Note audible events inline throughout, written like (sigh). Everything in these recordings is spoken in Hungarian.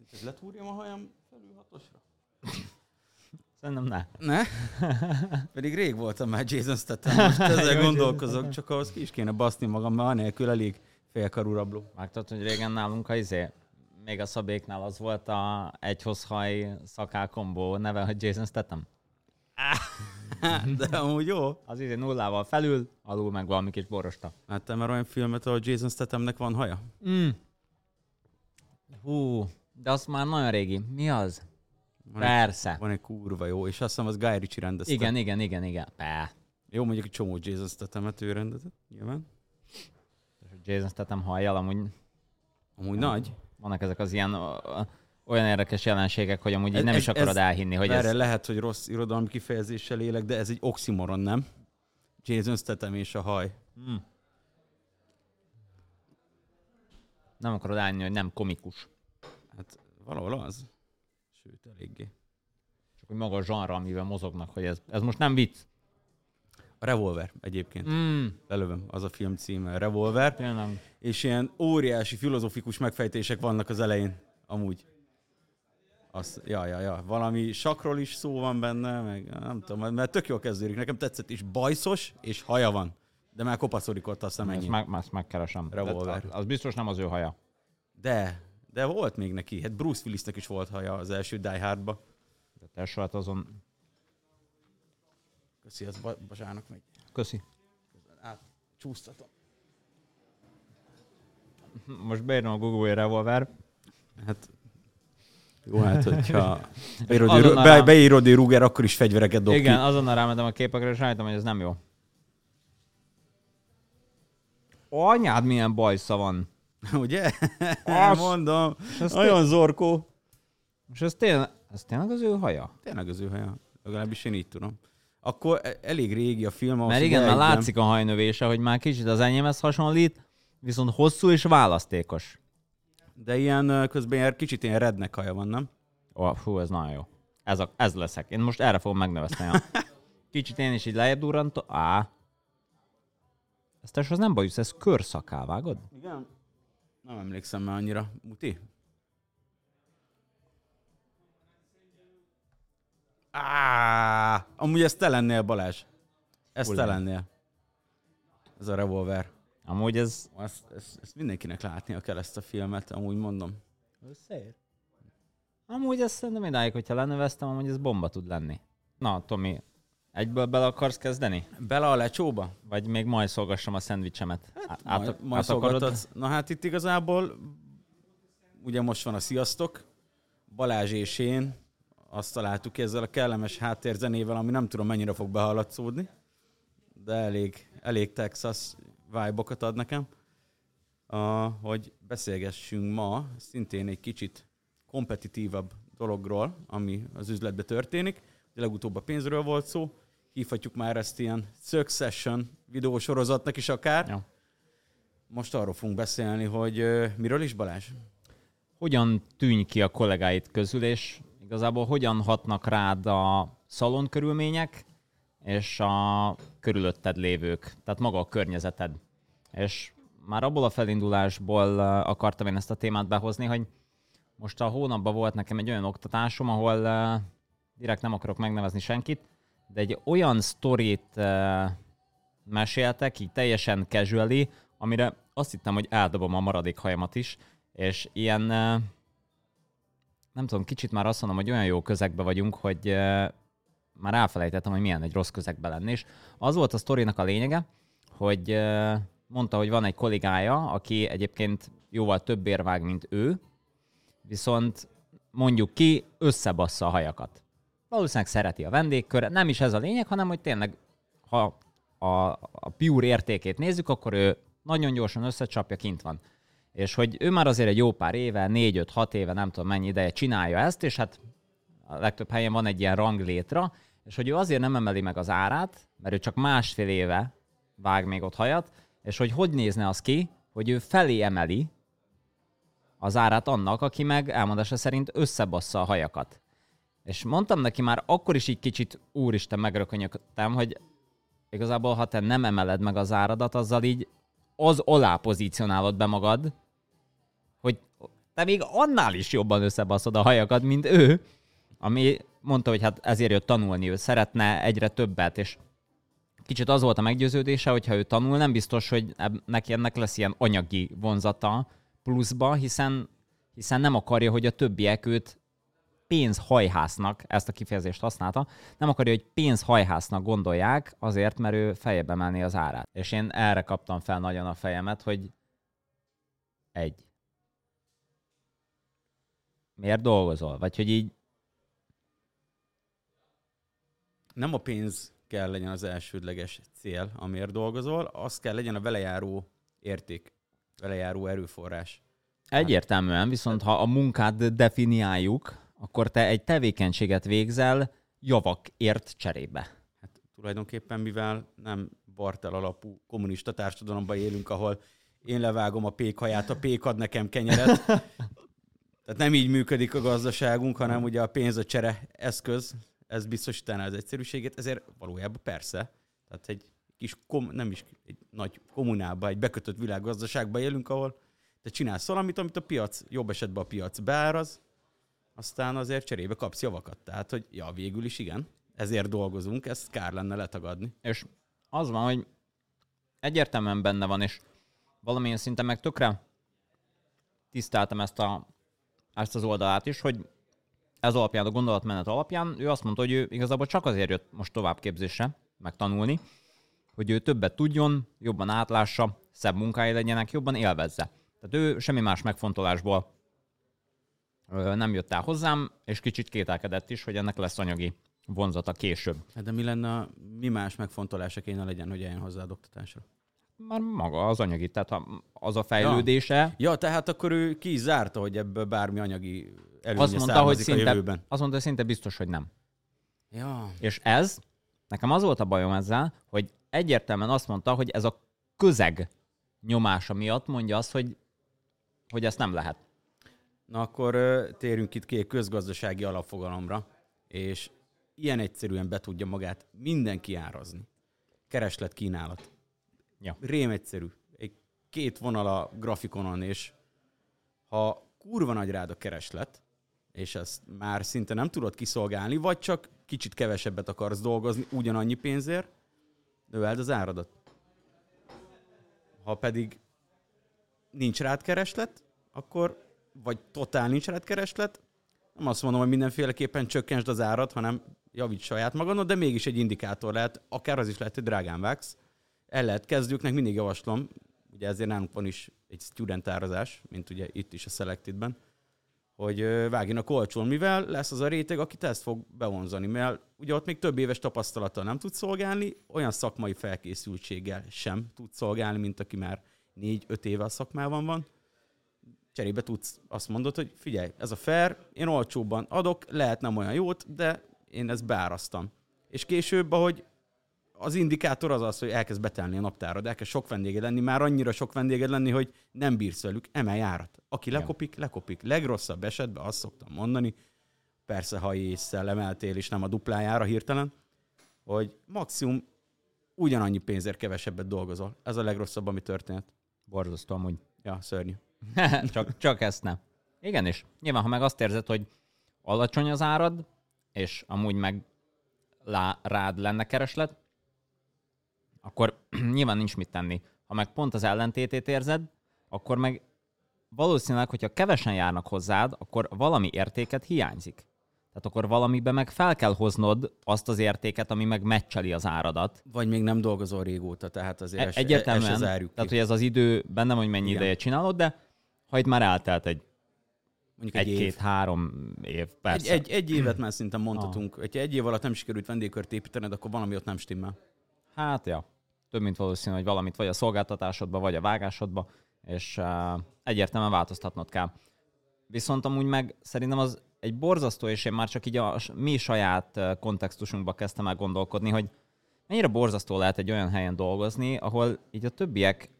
Szerinted letúrjam a hajam felül hatosra? Szerintem ne. Ne? (laughs) Pedig rég voltam már Jason (laughs) Statham, most ezzel gondolkozok, csak ahhoz ki is kéne baszni magam, mert anélkül elég félkarú rabló. Vágtad, hogy régen nálunk a izé, még a szabéknál az volt a egyhoz haj szaká kombó neve, hogy Jason Statham. (laughs) De amúgy jó. Az izé nullával felül, alul meg valami kis borosta. Láttam már olyan filmet, ahol Jason Stathamnek van haja? Mm. Hú, de az már nagyon régi. Mi az? Van egy, Persze. van egy kurva jó, és azt hiszem az Guy Ritchie rendezte. Igen, igen, igen, igen. Pá. Jó, mondjuk egy csomó Jason Stathamet ő rendezett, nyilván. Jason Statham hajjal amúgy Amúgy nagy. vannak ezek az ilyen olyan érdekes jelenségek, hogy amúgy Ez- nem ez- is akarod ez- elhinni, hogy Erre ez... lehet, hogy rossz irodalmi kifejezéssel élek, de ez egy oximoron, nem? Jason Statham és a haj. Mm. Nem akarod állni, hogy nem komikus. Hát valahol az. Sőt, eléggé. Csak hogy maga a zsanra, amivel mozognak, hogy ez, ez most nem vicc. A Revolver egyébként. Mm. Lelövöm, az a film címe, Revolver. Tényleg. És ilyen óriási filozofikus megfejtések vannak az elején, amúgy. Azt, ja, ja, ja. Valami sakról is szó van benne, meg nem tudom, mert tök jól kezdődik. Nekem tetszett, és bajszos, és haja van. De már kopaszodik ott azt hiszem Ezt, meg, ezt megkeresem. Revolver. Az, az biztos nem az ő haja. De, de volt még neki. Hát Bruce Willisnek is volt haja az első Die Hardba. De te hát azon... Köszi, az Ba- Bazsának megy. Köszi. Át, csúsztatom. Most beírom a Google Revolver. Hát jó, hát hogyha (laughs) beírod, hogy, be, beírod, hogy Ruger, akkor is fegyvereket dob Igen, ki. azonnal rámentem a képekre, és rájöttem, hogy ez nem jó. Anyád, milyen bajsza van. (laughs) Ugye? Az- Mondom. ez Olyan zorkó. És ez tényleg, ez tényleg az ő haja? Tényleg az ő haja. Legalábbis én így tudom. Akkor e- elég régi a film. Mert igen, már látszik a hajnövése, hogy már kicsit az enyémhez hasonlít, viszont hosszú és választékos. De ilyen közben ilyen kicsit ilyen rednek haja van, nem? Ó, fú, ez nagyon jó. Ez, a, ez leszek. Én most erre fogom megnevezni. Ja. (laughs) Kicsit én is így lejjebb durrantom. Á. Ez tesó, az nem bajusz, ez körszaká, vágod? Igen. Nem emlékszem már annyira. Muti? Á, amúgy ez te lennél, Balázs. Ez te lennél. Ez a revolver. Amúgy ez... Ezt, ezt, ezt mindenkinek látnia kell ezt a filmet, amúgy mondom. Ez szép. Amúgy ezt szerintem idáig, hogyha leneveztem, amúgy ez bomba tud lenni. Na, Tomi, egyből bele akarsz kezdeni? Bele a lecsóba? Vagy még majd szolgassam a szendvicsemet? Hát, majd, majd át akarod? Na hát itt igazából, ugye most van a Sziasztok, Balázs és én azt találtuk ki ezzel a kellemes háttérzenével, ami nem tudom mennyire fog behaladszódni, de elég, elég Texas vibe ad nekem, uh, hogy beszélgessünk ma szintén egy kicsit kompetitívabb dologról, ami az üzletbe történik. Ugye legutóbb a pénzről volt szó, hívhatjuk már ezt ilyen Succession videósorozatnak is akár. Ja. Most arról fogunk beszélni, hogy miről is Balázs? Hogyan tűnj ki a kollégáid közül, és igazából hogyan hatnak rád a szalon körülmények, és a körülötted lévők, tehát maga a környezeted. És már abból a felindulásból akartam én ezt a témát behozni, hogy most a hónapban volt nekem egy olyan oktatásom, ahol direkt nem akarok megnevezni senkit, de egy olyan sztorit ö, meséltek, így teljesen casually, amire azt hittem, hogy eldobom a maradék hajamat is, és ilyen, ö, nem tudom, kicsit már azt mondom, hogy olyan jó közegben vagyunk, hogy ö, már elfelejtettem, hogy milyen egy rossz közegben lenni, és az volt a sztorinak a lényege, hogy mondta, hogy van egy kollégája, aki egyébként jóval több érvág, mint ő, viszont mondjuk ki, összebassza a hajakat. Valószínűleg szereti a vendégkör, nem is ez a lényeg, hanem hogy tényleg, ha a, a pure értékét nézzük, akkor ő nagyon gyorsan összecsapja, kint van. És hogy ő már azért egy jó pár éve, négy, öt, hat éve, nem tudom mennyi ideje csinálja ezt, és hát a legtöbb helyen van egy ilyen ranglétra, és hogy ő azért nem emeli meg az árát, mert ő csak másfél éve vág még ott hajat, és hogy hogy nézne az ki, hogy ő felé emeli az árát annak, aki meg elmondása szerint összebassza a hajakat. És mondtam neki már akkor is így kicsit, úristen, megrökönyögtem, hogy igazából, ha te nem emeled meg az áradat, azzal így az alá pozícionálod be magad, hogy te még annál is jobban összebaszod a hajakat, mint ő, ami mondta, hogy hát ezért jött tanulni, ő szeretne egyre többet, és kicsit az volt a meggyőződése, hogy ha ő tanul, nem biztos, hogy neki ennek lesz ilyen anyagi vonzata pluszba, hiszen, hiszen nem akarja, hogy a többiek őt pénzhajhásznak, ezt a kifejezést használta, nem akarja, hogy pénzhajhásznak gondolják, azért, mert ő fejebe menni az árát. És én erre kaptam fel nagyon a fejemet, hogy egy. Miért dolgozol? Vagy hogy így... Nem a pénz kell legyen az elsődleges cél, amiért dolgozol, az kell legyen a velejáró érték, velejáró erőforrás. Egyértelműen, viszont ha a munkát definiáljuk, akkor te egy tevékenységet végzel javakért cserébe. Hát tulajdonképpen, mivel nem bartel alapú kommunista társadalomban élünk, ahol én levágom a pékhaját, a pék ad nekem kenyeret. (laughs) Tehát nem így működik a gazdaságunk, hanem ugye a pénz a csere eszköz, ez biztosítaná az egyszerűségét, ezért valójában persze. Tehát egy kis, kom, nem is egy nagy kommunába, egy bekötött világgazdaságban élünk, ahol te csinálsz valamit, amit a piac, jobb esetben a piac beáraz, aztán azért cserébe kapsz javakat. Tehát, hogy ja, végül is igen, ezért dolgozunk, ezt kár lenne letagadni. És az van, hogy egyértelműen benne van, és valamilyen szinten meg tökre tiszteltem ezt, a, ezt az oldalát is, hogy ez alapján, a gondolatmenet alapján, ő azt mondta, hogy ő igazából csak azért jött most továbbképzésre, meg tanulni, hogy ő többet tudjon, jobban átlássa, szebb munkái legyenek, jobban élvezze. Tehát ő semmi más megfontolásból nem jött el hozzám, és kicsit kételkedett is, hogy ennek lesz anyagi vonzata később. Hát de mi lenne, mi más megfontolása kéne legyen, hogy eljön hozzá a oktatásra? Már maga az anyagi, tehát az a fejlődése. Ja, ja tehát akkor ő ki is zárta, hogy ebből bármi anyagi előnye azt mondta, hogy szinte, a jövőben. Azt mondta, hogy szinte biztos, hogy nem. Ja. És ez, nekem az volt a bajom ezzel, hogy egyértelműen azt mondta, hogy ez a közeg nyomása miatt mondja azt, hogy, hogy ezt nem lehet. Na akkor térjünk itt ki egy közgazdasági alapfogalomra, és ilyen egyszerűen be tudja magát mindenki árazni. Kereslet, kínálat. Ja. Rém egyszerű. Egy két vonal a grafikonon, és ha kurva nagy rád a kereslet, és ezt már szinte nem tudod kiszolgálni, vagy csak kicsit kevesebbet akarsz dolgozni ugyanannyi pénzért, növeld az áradat. Ha pedig nincs rád kereslet, akkor vagy totál nincs kereslet, nem azt mondom, hogy mindenféleképpen csökkentsd az árat, hanem javíts saját magadon, de mégis egy indikátor lehet, akár az is lehet, hogy drágán vágsz. El lehet kezdőknek, mindig javaslom, ugye ezért nálunk van is egy student árazás, mint ugye itt is a Selectedben, hogy vágjanak olcsón, mivel lesz az a réteg, aki ezt fog bevonzani, mert ugye ott még több éves tapasztalattal nem tud szolgálni, olyan szakmai felkészültséggel sem tud szolgálni, mint aki már négy-öt éve a szakmában van cserébe tudsz azt mondod, hogy figyelj, ez a fair, én olcsóbban adok, lehet nem olyan jót, de én ezt beárasztam. És később, ahogy az indikátor az az, hogy elkezd betelni a naptárad, elkezd sok vendéged lenni, már annyira sok vendéged lenni, hogy nem bírsz velük, emelj árat. Aki lekopik, lekopik. Legrosszabb esetben azt szoktam mondani, persze, ha észszel emeltél és nem a duplájára hirtelen, hogy maximum ugyanannyi pénzért kevesebbet dolgozol. Ez a legrosszabb, ami történt. Borzasztó amúgy. Ja, szörnyű. (laughs) csak, csak ezt nem. Igen, és nyilván, ha meg azt érzed, hogy alacsony az árad, és amúgy meg lá, rád lenne kereslet, akkor (clears throat) nyilván nincs mit tenni. Ha meg pont az ellentétét érzed, akkor meg valószínűleg, hogyha kevesen járnak hozzád, akkor valami értéket hiányzik. Tehát akkor valamiben meg fel kell hoznod azt az értéket, ami meg meccseli az áradat. Vagy még nem dolgozol régóta, tehát azért e- egyértelműen, es, tehát hogy ez az idő, benne hogy mennyi Igen. ideje csinálod, de ha itt már eltelt egy Mondjuk egy, egy két, három év, persze. Egy, egy, egy évet már szinte mondhatunk. Ah. Egy év alatt nem sikerült vendégkört építened, akkor valami ott nem stimmel. Hát, ja. Több, mint valószínű, hogy valamit vagy a szolgáltatásodba, vagy a vágásodba, és uh, egyértelműen változtatnod kell. Viszont amúgy meg szerintem az egy borzasztó, és én már csak így a mi saját kontextusunkba kezdtem el gondolkodni, hogy mennyire borzasztó lehet egy olyan helyen dolgozni, ahol így a többiek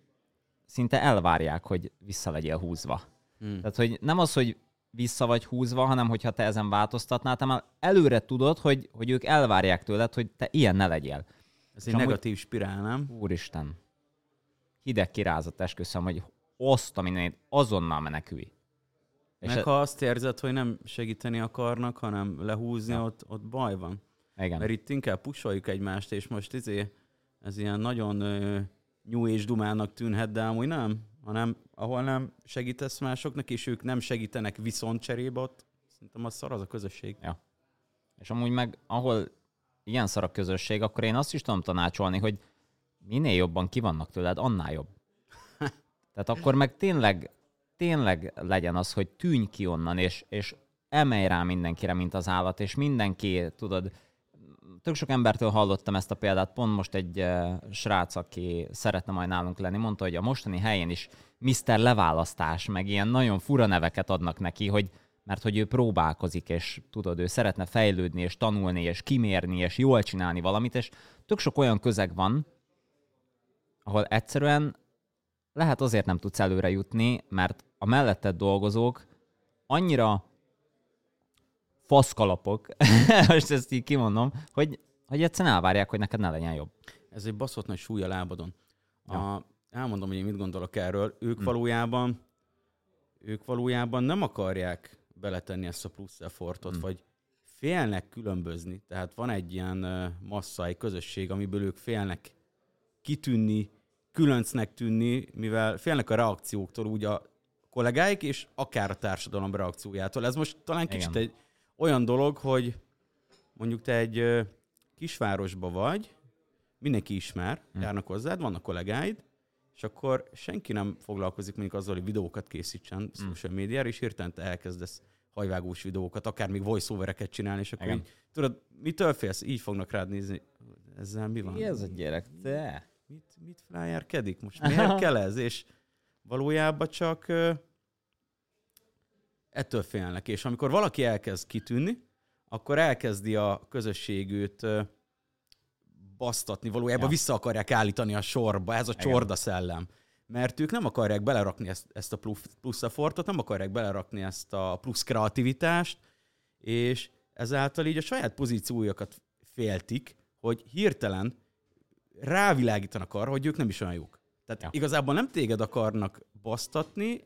szinte elvárják, hogy vissza legyél húzva. Hmm. Tehát, hogy nem az, hogy vissza vagy húzva, hanem hogyha te ezen változtatnál, te már előre tudod, hogy, hogy ők elvárják tőled, hogy te ilyen ne legyél. Ez egy negatív spirál, nem? Úristen. Hideg kirázat esküszöm, hogy azt a mindenit azonnal menekülj. Meg e- ha azt érzed, hogy nem segíteni akarnak, hanem lehúzni, Ja. ott, ott baj van. Igen. Mert itt inkább pusoljuk egymást, és most izé, ez ilyen nagyon nyú és dumának tűnhet, de amúgy nem, hanem ahol nem segítesz másoknak, és ők nem segítenek viszont cserébe, ott szerintem az szar az a közösség. És amúgy meg, ahol ilyen szar a közösség, akkor én azt is tudom tanácsolni, hogy minél jobban ki vannak tőled, annál jobb. (laughs) Tehát akkor meg tényleg, tényleg legyen az, hogy tűnj ki onnan, és, és emelj rá mindenkire, mint az állat, és mindenki, tudod, tök sok embertől hallottam ezt a példát, pont most egy uh, srác, aki szeretne majd nálunk lenni, mondta, hogy a mostani helyén is Mr. Leválasztás, meg ilyen nagyon fura neveket adnak neki, hogy mert hogy ő próbálkozik, és tudod, ő szeretne fejlődni, és tanulni, és kimérni, és jól csinálni valamit, és tök sok olyan közeg van, ahol egyszerűen lehet azért nem tudsz előre jutni, mert a melletted dolgozók annyira faszkalapok, (laughs) most ezt így kimondom, hogy, hogy egyszerűen elvárják, hogy neked ne legyen jobb. Ez egy baszott nagy súly a lábadon. Ja. A, elmondom, hogy én mit gondolok erről. Ők Hm. valójában ők valójában nem akarják beletenni ezt a plusz effortot, Hm. vagy félnek különbözni. Tehát van egy ilyen massza, egy közösség, amiből ők félnek kitűnni, különcnek tűnni, mivel félnek a reakcióktól úgy a kollégáik, és akár a társadalom reakciójától. Ez most talán kicsit Igen. egy olyan dolog, hogy mondjuk te egy ö, kisvárosba vagy, mindenki ismer, Hm. járnak hozzád, vannak kollégáid, és akkor senki nem foglalkozik mondjuk azzal, hogy videókat készítsen Hm. social médiára, és hirtelen te elkezdesz hajvágós videókat, akár még voice-overeket csinálni, és akkor Igen. így, tudod, mitől félsz? Így fognak rád nézni. Ezzel mi van? ez a gyerek? Te? Mit, mit flyerkedik? Most miért (laughs) kell ez? És valójában csak ettől félnek. És amikor valaki elkezd kitűnni, akkor elkezdi a közösség őt ö, basztatni, valójában Ja. vissza akarják állítani a sorba, ez a Igen. csorda szellem. Mert ők nem akarják belerakni ezt, ezt a plusz, effortot, nem akarják belerakni ezt a plusz kreativitást, és ezáltal így a saját pozíciójukat féltik, hogy hirtelen rávilágítanak arra, hogy ők nem is olyan jók. Tehát ja. igazából nem téged akarnak basztatni,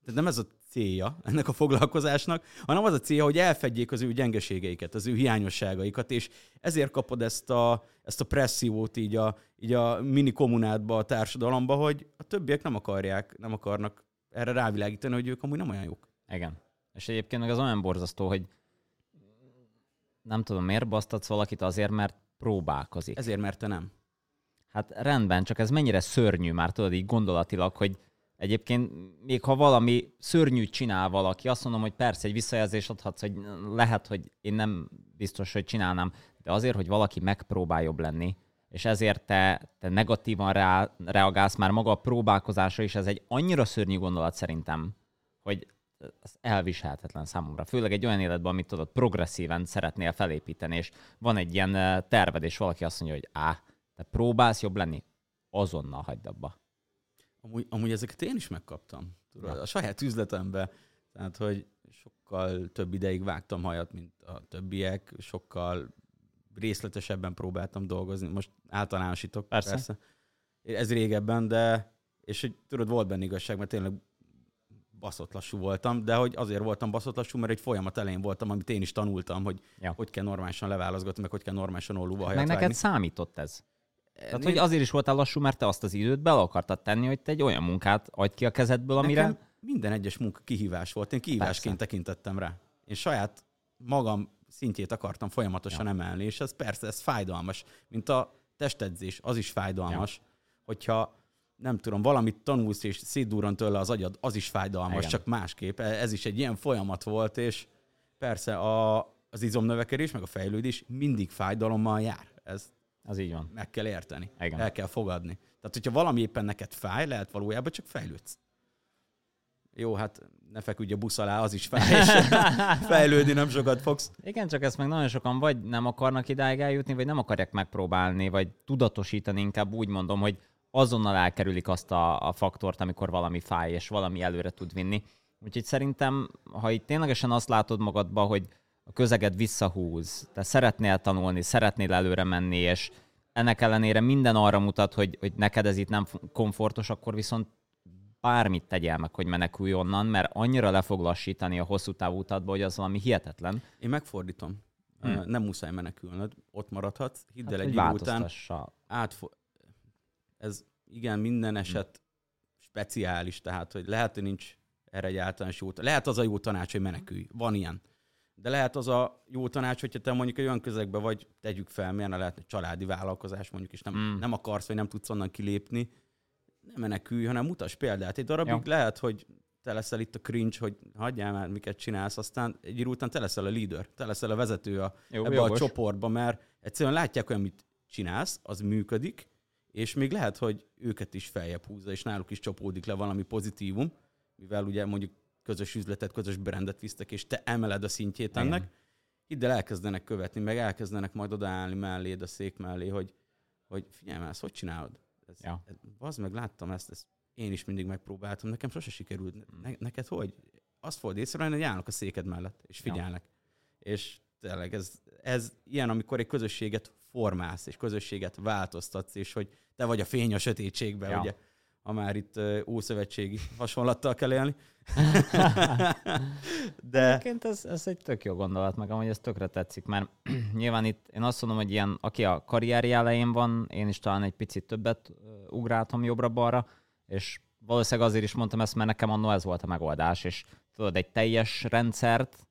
tehát nem ez a célja (laughs) ennek a foglalkozásnak, hanem az a célja, hogy elfedjék az ő gyengeségeiket, az ő hiányosságaikat, és ezért kapod ezt a, ezt a pressziót így a, így a mini kommunádba, a társadalomba, hogy a többiek nem akarják, nem akarnak erre rávilágítani, hogy ők amúgy nem olyan jók. Igen. És egyébként meg az olyan borzasztó, hogy nem tudom, miért basztatsz valakit azért, mert próbálkozik. Ezért, mert te nem. Hát rendben, csak ez mennyire szörnyű már, tudod, így gondolatilag, hogy egyébként még ha valami szörnyűt csinál valaki, azt mondom, hogy persze egy visszajelzést adhatsz, hogy lehet, hogy én nem biztos, hogy csinálnám, de azért, hogy valaki megpróbál jobb lenni, és ezért te, te negatívan rá, reagálsz már maga a próbálkozásra is, ez egy annyira szörnyű gondolat szerintem, hogy ez elviselhetetlen számomra. Főleg egy olyan életben, amit tudod, progresszíven szeretnél felépíteni, és van egy ilyen eh, terved, és valaki azt mondja, hogy á, te próbálsz jobb lenni, azonnal hagyd abba. Amúgy, amúgy ezeket én is megkaptam. Tudod, a saját üzletembe. Tehát, hogy sokkal több ideig vágtam hajat, mint a többiek, sokkal részletesebben próbáltam dolgozni. Most általánosítok, Persze. persze. Ez régebben, de és hogy tudod, volt benne igazság, mert tényleg baszott lassú voltam, de hogy azért voltam baszott lassú, mert egy folyamat elején voltam, amit én is tanultam, hogy Ja. hogy kell normálisan leválaszgatni, meg hogy kell normálisan ollóba hajat Meg neked vágni. számított ez. Tehát, hogy azért is voltál lassú, mert te azt az időt bele akartad tenni, hogy te egy olyan munkát adj ki a kezedből, amire... Nekem minden egyes munka kihívás volt. Én kihívásként Persze. tekintettem rá. Én saját magam szintjét akartam folyamatosan Ja. emelni, és ez persze, ez fájdalmas. Mint a testedzés, az is fájdalmas. Ja. Hogyha nem tudom, valamit tanulsz, és szétdurran tőle az agyad, az is fájdalmas, Igen. Igen. csak másképp. E- Ez is egy ilyen folyamat volt, és persze a, az izomnövekedés, meg a fejlődés mindig fájdalommal jár. Ez Az így van. meg kell érteni. Igen. El kell fogadni. Tehát, hogyha valami éppen neked fáj, lehet valójában csak fejlődsz. Jó, hát ne feküdj a busz alá, az is fáj, és (laughs) fejlődni nem sokat fogsz. Igen, csak ezt meg nagyon sokan vagy nem akarnak idáig eljutni, vagy nem akarják megpróbálni, vagy tudatosítani, inkább úgy mondom, hogy azonnal elkerülik azt a, a faktort, amikor valami fáj, és valami előre tud vinni. Úgyhogy szerintem, ha itt ténylegesen azt látod magadba, hogy a közeged visszahúz, te szeretnél tanulni, szeretnél előre menni, és ennek ellenére minden arra mutat, hogy, hogy neked ez itt nem komfortos, akkor viszont bármit tegyél meg, hogy menekülj onnan, mert annyira le fog lassítani a hosszú távú utatba, hogy az valami hihetetlen. Én megfordítom. Hm. Hmm. Nem muszáj menekülnöd, ott maradhatsz. Hidd el, hogy egy idő után átfo- ez igen, minden eset speciális, tehát hogy lehet, hogy nincs erre egy általános jó Lehet az a jó tanács, hogy menekülj. Van ilyen. De lehet az a jó tanács, hogyha te mondjuk egy olyan közegben vagy, tegyük fel, milyen lehetne családi vállalkozás mondjuk, és nem, mm. nem akarsz, vagy nem tudsz onnan kilépni, nem menekülj, hanem mutas példát. Egy darabig Ja. lehet, hogy te leszel itt a cringe, hogy hagyjál már, miket csinálsz, aztán egy idő után te leszel a leader, te leszel a vezető a, Jó, ebbe jogos. a csoportba, mert egyszerűen látják, hogy amit csinálsz, az működik, és még lehet, hogy őket is feljebb húzza, és náluk is csapódik le valami pozitívum, mivel ugye mondjuk közös üzletet, közös brandet visztek, és te emeled a szintjét Igen. ennek, hidd el, elkezdenek követni, meg elkezdenek majd odaállni melléd a szék mellé, hogy, hogy figyelj már, ezt hogy csinálod? Ez, Ja. ez, bazd meg, láttam ezt, ezt, én is mindig megpróbáltam, nekem sose sikerült. Mm. Ne, neked hogy? Azt fogod észrevenni, hogy állnak a széked mellett, és Ja. figyelnek. És tényleg ez, ez ilyen, amikor egy közösséget formálsz, és közösséget változtatsz, és hogy te vagy a fény a sötétségben, Ja. ugye? Ha már itt ószövetségi (laughs) hasonlattal kell élni. (laughs) De Egyébként ez, ez egy tök jó gondolat, meg amúgy ez tökre tetszik, mert (clears throat) nyilván itt én azt mondom, hogy ilyen, aki a karrierje elején van, én is talán egy picit többet ugráltam jobbra-balra, és valószínűleg azért is mondtam ezt, mert nekem annó ez volt a megoldás, és tudod, egy teljes rendszert,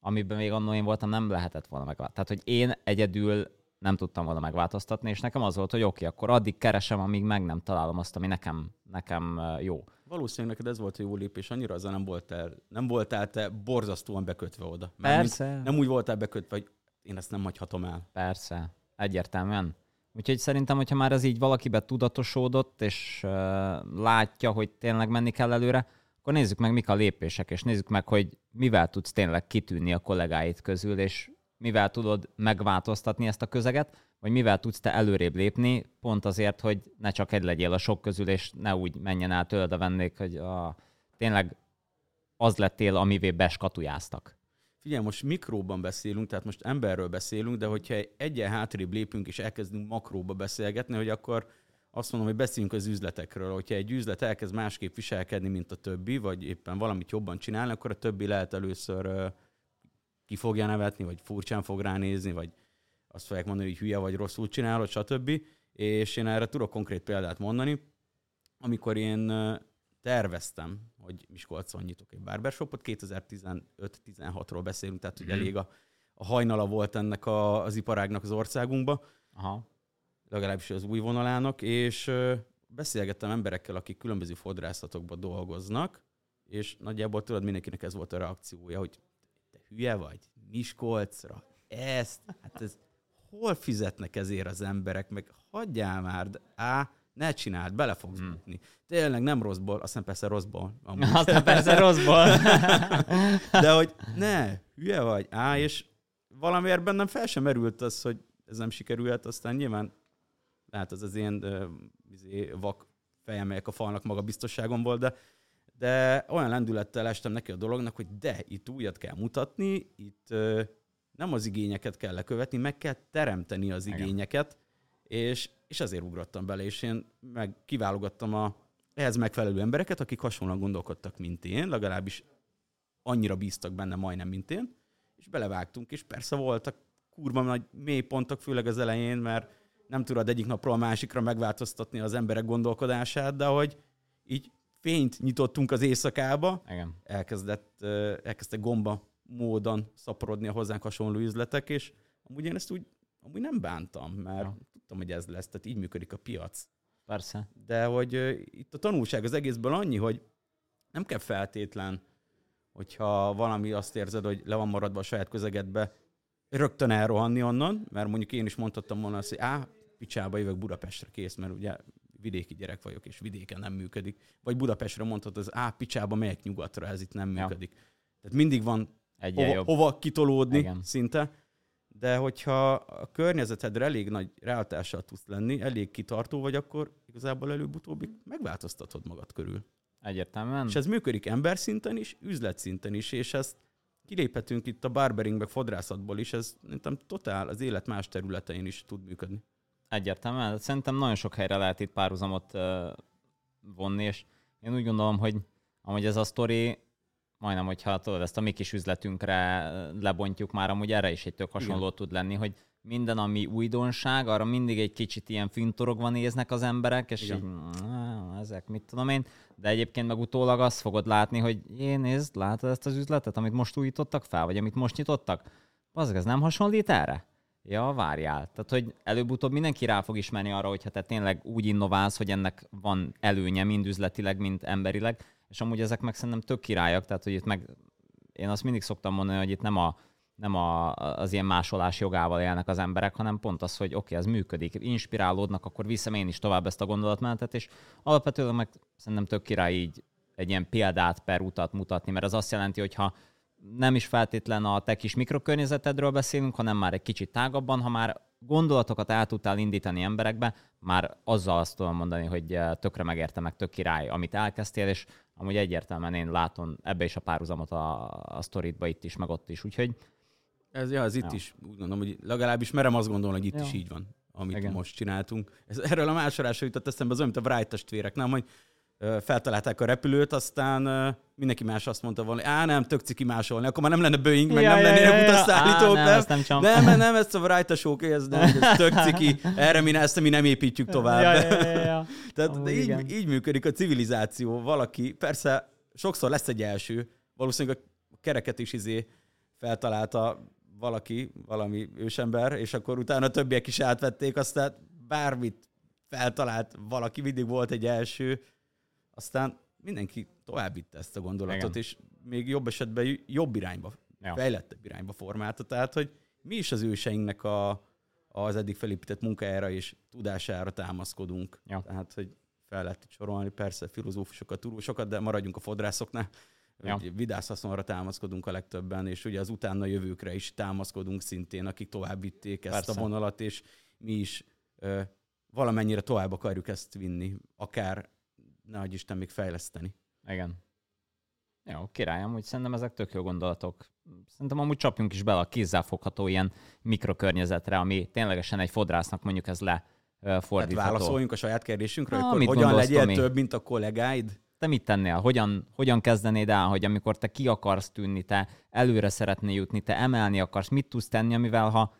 amiben még annó én voltam, nem lehetett volna megváltoztatni. Tehát, hogy én egyedül nem tudtam volna megváltoztatni, és nekem az volt, hogy oké, okay, akkor addig keresem, amíg meg nem találom azt, ami nekem, nekem jó. valószínűleg neked ez volt a jó lépés, annyira azzal nem voltál, nem voltál te borzasztóan bekötve oda. Mármint Persze. Nem úgy voltál bekötve, hogy én ezt nem hagyhatom el. Persze, egyértelműen. Úgyhogy szerintem, hogyha már ez így valakibe tudatosódott, és uh, látja, hogy tényleg menni kell előre, akkor nézzük meg, mik a lépések, és nézzük meg, hogy mivel tudsz tényleg kitűnni a kollégáid közül, és mivel tudod megváltoztatni ezt a közeget, vagy mivel tudsz te előrébb lépni, pont azért, hogy ne csak egy legyél a sok közül, és ne úgy menjen át tőled a vendég, hogy a, tényleg az lettél, amivé beskatujáztak. Figyelj, most mikróban beszélünk, tehát most emberről beszélünk, de hogyha egyen hátrébb lépünk és elkezdünk makróba beszélgetni, hogy akkor azt mondom, hogy beszéljünk az üzletekről. Hogyha egy üzlet elkezd másképp viselkedni, mint a többi, vagy éppen valamit jobban csinálni, akkor a többi lehet először ki fogja nevetni, vagy furcsán fog ránézni, vagy azt fogják mondani, hogy hülye vagy rosszul csinálod, stb. És én erre tudok konkrét példát mondani. Amikor én terveztem, hogy Miskolcon nyitok egy barbershopot, 2015-16-ról beszélünk, tehát hogy Mhm. elég a, a hajnala volt ennek a, az iparágnak az országunkba, Aha. legalábbis az új vonalának, és beszélgettem emberekkel, akik különböző fodrászatokban dolgoznak, és nagyjából tudod, mindenkinek ez volt a reakciója, hogy hülye vagy, Miskolcra, ezt, hát ez hol fizetnek ezért az emberek, meg hagyjál már, de á, ne csináld, bele fogsz Hmm. bukni. Tényleg nem rosszból, aztán persze rosszból. Amúgy. Aztán persze rosszból. (laughs) De hogy ne, hülye vagy, á, és valamiért bennem fel sem merült az, hogy ez nem sikerülhet, aztán nyilván lehet az az én ö, izé, vak fejem, melyek a falnak maga biztosságom volt, de, de olyan lendülettel estem neki a dolognak, hogy de, itt újat kell mutatni, itt ö, nem az igényeket kell lekövetni, meg kell teremteni az Igen. igényeket, és, és ezért ugrottam bele, és én meg kiválogattam a ehhez megfelelő embereket, akik hasonlóan gondolkodtak, mint én, legalábbis annyira bíztak benne majdnem, mint én, és belevágtunk, és persze voltak kurva nagy mélypontok, főleg az elején, mert nem tudod egyik napról a másikra megváltoztatni az emberek gondolkodását, de hogy így fényt nyitottunk az éjszakába, Igen. elkezdett, ö, elkezdtek gomba módon szaporodni a hozzánk hasonló üzletek, és amúgy én ezt úgy amúgy nem bántam, mert Ja. tudtam, hogy ez lesz, tehát így működik a piac. Persze. De hogy itt a tanulság az egészből annyi, hogy nem kell feltétlen, hogyha valami azt érzed, hogy le van maradva a saját közegedbe, rögtön elrohanni onnan, mert mondjuk én is mondhattam volna azt, hogy á, picsába jövök Budapestre kész, mert ugye vidéki gyerek vagyok, és vidéken nem működik. Vagy Budapestre mondhatod, az á, picsába megyek nyugatra, ez itt nem Ja. működik. Tehát mindig van Egy hova, jobb. hova kitolódni Igen. szinte, de hogyha a környezetedre elég nagy ráhatással tudsz lenni, elég kitartó vagy, akkor igazából előbb-utóbb megváltoztatod magad körül. Egyértelműen. És ez működik ember szinten is, üzlet szinten is, és ezt kiléphetünk itt a barbering meg fodrászatból is, ez szerintem totál az élet más területein is tud működni. Egyértelműen. Szerintem nagyon sok helyre lehet itt párhuzamot vonni, és én úgy gondolom, hogy amúgy ez a sztori, majdnem, hogyha tudod, ezt a mi kis üzletünkre lebontjuk már, amúgy erre is egy tök hasonló Igen. tud lenni, hogy minden, ami újdonság, arra mindig egy kicsit ilyen fintorogva néznek az emberek, és Igen. így, ezek mit tudom én, de egyébként meg utólag azt fogod látni, hogy én nézd, látod ezt az üzletet, amit most újítottak fel, vagy amit most nyitottak? Az ez nem hasonlít erre? Ja, várjál. Tehát, hogy előbb-utóbb mindenki rá fog ismerni arra, hogyha te tényleg úgy innoválsz, hogy ennek van előnye mind üzletileg, mind emberileg, és amúgy ezek meg szerintem tök királyak, tehát, hogy itt meg én azt mindig szoktam mondani, hogy itt nem a nem a, az ilyen másolás jogával élnek az emberek, hanem pont az, hogy oké, okay, ez működik, inspirálódnak, akkor viszem én is tovább ezt a gondolatmenetet, és alapvetően meg szerintem tök király így egy ilyen példát per utat mutatni, mert az azt jelenti, hogy ha nem is feltétlen a te kis mikrokörnyezetedről beszélünk, hanem már egy kicsit tágabban, ha már gondolatokat el tudtál indítani emberekbe, már azzal azt tudom mondani, hogy eh, tökre megérte meg, tök király, amit elkezdtél, és amúgy egyértelműen én látom ebbe is a párhuzamot a, a sztoritba itt is, meg ott is, úgyhogy ez, ja, ez itt ja. is úgy gondolom, hogy legalábbis merem azt gondolni, hogy itt ja. is így van, amit Igen. most csináltunk. Ez, erről a másolásra jutott eszembe az olyan, mint a Wright testvérek, nem, hogy feltalálták a repülőt, aztán mindenki más azt mondta volna, á nem, tök ciki másolni, akkor már nem lenne Boeing, meg ja, nem ja, lennének ja, utasszállítók, ja, nem, nem, nem, nem, nem, ezt a Wright a sok, ez, nem, ez tök ciki, erre mi, ezt mi nem építjük tovább. Ja, ja, ja, ja. (laughs) Tehát oh, így, így működik a civilizáció. Valaki, persze sokszor lesz egy első, valószínűleg a kereket is izé feltalálta valaki, valami ősember, és akkor utána többiek is átvették, aztán bármit feltalált valaki, mindig volt egy első, aztán mindenki tovább vitte ezt a gondolatot, Igen. és még jobb esetben jobb irányba, ja. fejlettebb irányba formálta. Tehát, hogy mi is az őseinknek a, az eddig felépített munkájára és tudására támaszkodunk. Ja. Tehát, hogy fel lehet sorolni, persze filozófusokat, tudósokat, de maradjunk a fodrászoknál. Ja. Vidászhaszonra támaszkodunk a legtöbben, és ugye az utána jövőkre is támaszkodunk szintén, akik tovább vitték ezt Persze. a vonalat, és mi is ö, valamennyire tovább akarjuk ezt vinni, akár nehogy Isten még fejleszteni. Igen. Jó, királyom, hogy szerintem ezek tök jó gondolatok. Szerintem amúgy csapjunk is bele a kézzelfogható ilyen mikrokörnyezetre, ami ténylegesen egy fodrásznak mondjuk ez le fordítható. Tehát válaszoljunk a saját kérdésünkre, ah, hogy hogyan legyél mi? több, mint a kollégáid? te mit tennél? Hogyan, hogyan kezdenéd el, hogy amikor te ki akarsz tűnni, te előre szeretnél jutni, te emelni akarsz, mit tudsz tenni, amivel ha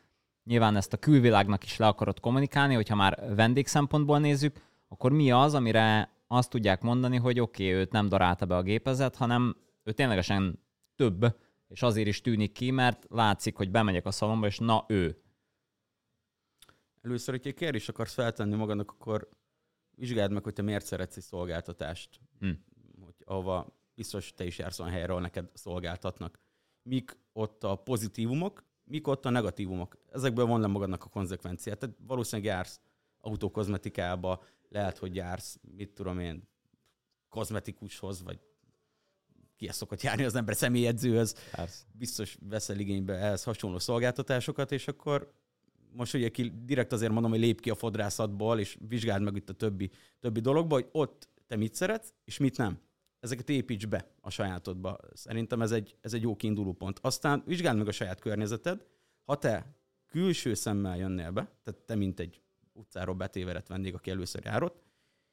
nyilván ezt a külvilágnak is le akarod kommunikálni, hogyha már vendég szempontból nézzük, akkor mi az, amire azt tudják mondani, hogy oké, okay, őt nem darálta be a gépezet, hanem ő ténylegesen több, és azért is tűnik ki, mert látszik, hogy bemegyek a szalomba, és na ő. Először, hogy egy kérdést akarsz feltenni magadnak, akkor vizsgáld meg, hogy te miért szeretsz egy szolgáltatást, hm. hogy ahova biztos te is jársz olyan helyről, neked szolgáltatnak. Mik ott a pozitívumok, mik ott a negatívumok. Ezekből van le magadnak a konzekvenciát. Tehát valószínűleg jársz autókozmetikába, lehet, hogy jársz, mit tudom én, kozmetikushoz, vagy ki szokott járni az ember személyedzőhöz. Persze. Biztos veszel igénybe ehhez hasonló szolgáltatásokat, és akkor most ugye ki, direkt azért mondom, hogy lép ki a fodrászatból, és vizsgáld meg itt a többi, többi dologba, hogy ott te mit szeretsz, és mit nem. Ezeket építs be a sajátodba. Szerintem ez egy, ez egy jó kiinduló pont. Aztán vizsgáld meg a saját környezeted. Ha te külső szemmel jönnél be, tehát te mint egy utcáról betéverett vendég, aki először járott,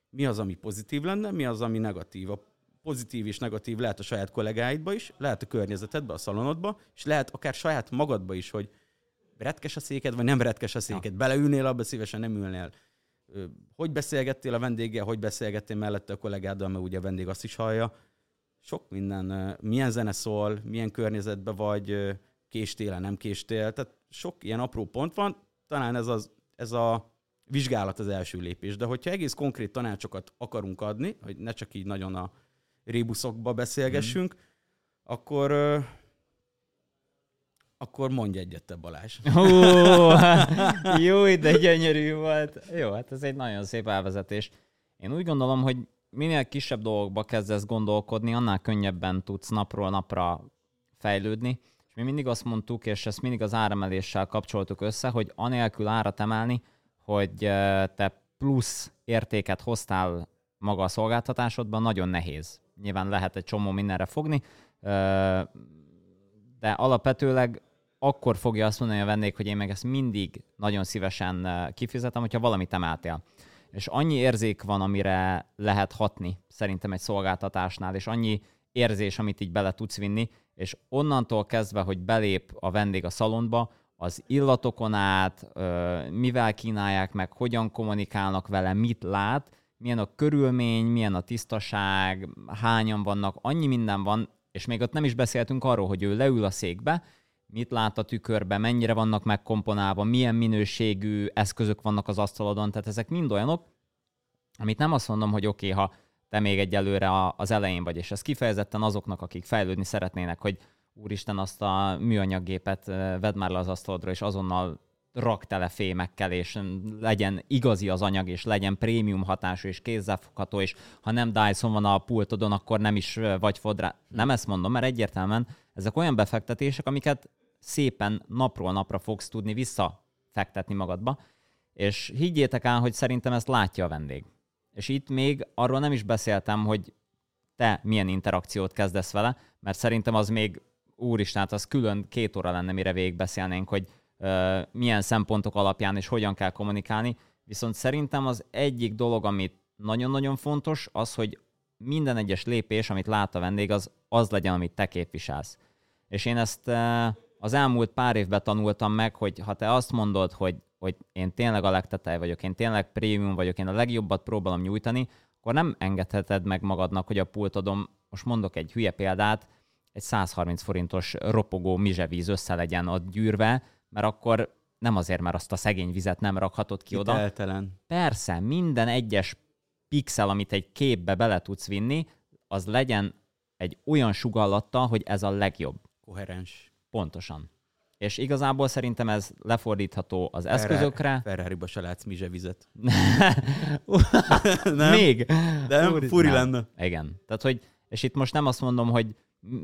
mi az, ami pozitív lenne, mi az, ami negatív. A pozitív és negatív lehet a saját kollégáidba is, lehet a környezetedbe, a szalonodba, és lehet akár saját magadba is, hogy retkes a széked, vagy nem retkes a széked. Ja. Beleülnél abba, szívesen nem ülnél. Hogy beszélgettél a vendéggel, hogy beszélgettél mellette a kollégáddal, mert ugye a vendég azt is hallja. Sok minden. Milyen zene szól, milyen környezetben vagy, késtél, nem késtél. Tehát sok ilyen apró pont van. Talán ez, az, ez a vizsgálat az első lépés. De hogyha egész konkrét tanácsokat akarunk adni, hogy ne csak így nagyon a rébuszokba beszélgessünk, mm. akkor akkor mondj egyet te Balázs. Hú, jó, de gyönyörű volt. Jó, hát ez egy nagyon szép elvezetés. Én úgy gondolom, hogy minél kisebb dolgokba kezdesz gondolkodni, annál könnyebben tudsz napról napra fejlődni. És mi mindig azt mondtuk, és ezt mindig az áremeléssel kapcsoltuk össze, hogy anélkül árat emelni, hogy te plusz értéket hoztál maga a szolgáltatásodban, nagyon nehéz. Nyilván lehet egy csomó mindenre fogni, de alapvetőleg akkor fogja azt mondani a vendég, hogy én meg ezt mindig nagyon szívesen kifizetem, hogyha valamit emeltél. és annyi érzék van, amire lehet hatni szerintem egy szolgáltatásnál, és annyi érzés, amit így bele tudsz vinni, és onnantól kezdve, hogy belép a vendég a szalonba, az illatokon át, mivel kínálják meg, hogyan kommunikálnak vele, mit lát, milyen a körülmény, milyen a tisztaság, hányan vannak, annyi minden van, és még ott nem is beszéltünk arról, hogy ő leül a székbe, mit lát a tükörbe, mennyire vannak megkomponálva, milyen minőségű eszközök vannak az asztalodon, tehát ezek mind olyanok, amit nem azt mondom, hogy oké, okay, ha te még egyelőre az elején vagy, és ez kifejezetten azoknak, akik fejlődni szeretnének, hogy úristen, azt a műanyaggépet vedd már le az asztalodra, és azonnal rak tele fémekkel, és legyen igazi az anyag, és legyen prémium hatású, és kézzelfogható, és ha nem Dyson van a pultodon, akkor nem is vagy fodrá. Nem ezt mondom, mert egyértelműen ezek olyan befektetések, amiket szépen napról napra fogsz tudni visszafektetni magadba, és higgyétek el, hogy szerintem ezt látja a vendég. És itt még arról nem is beszéltem, hogy te milyen interakciót kezdesz vele, mert szerintem az még, úristen, az külön két óra lenne, mire végigbeszélnénk, hogy uh, milyen szempontok alapján és hogyan kell kommunikálni. Viszont szerintem az egyik dolog, amit nagyon-nagyon fontos, az, hogy minden egyes lépés, amit lát a vendég, az az legyen, amit te képviselsz. És én ezt uh, az elmúlt pár évben tanultam meg, hogy ha te azt mondod, hogy, hogy én tényleg a legtetej vagyok, én tényleg prémium vagyok, én a legjobbat próbálom nyújtani, akkor nem engedheted meg magadnak, hogy a pultodon, most mondok egy hülye példát, egy 130 forintos ropogó mizsevíz össze legyen ott gyűrve, mert akkor nem azért, mert azt a szegény vizet nem rakhatod ki oda. Eltelen. Persze, minden egyes pixel, amit egy képbe bele tudsz vinni, az legyen egy olyan sugallattal, hogy ez a legjobb. Koherens. Pontosan. És igazából szerintem ez lefordítható az eszközökre. Ferrari-ba se látsz vizet. (laughs) nem? Még? De nem, furi lenne. Igen. Tehát, hogy, és itt most nem azt mondom, hogy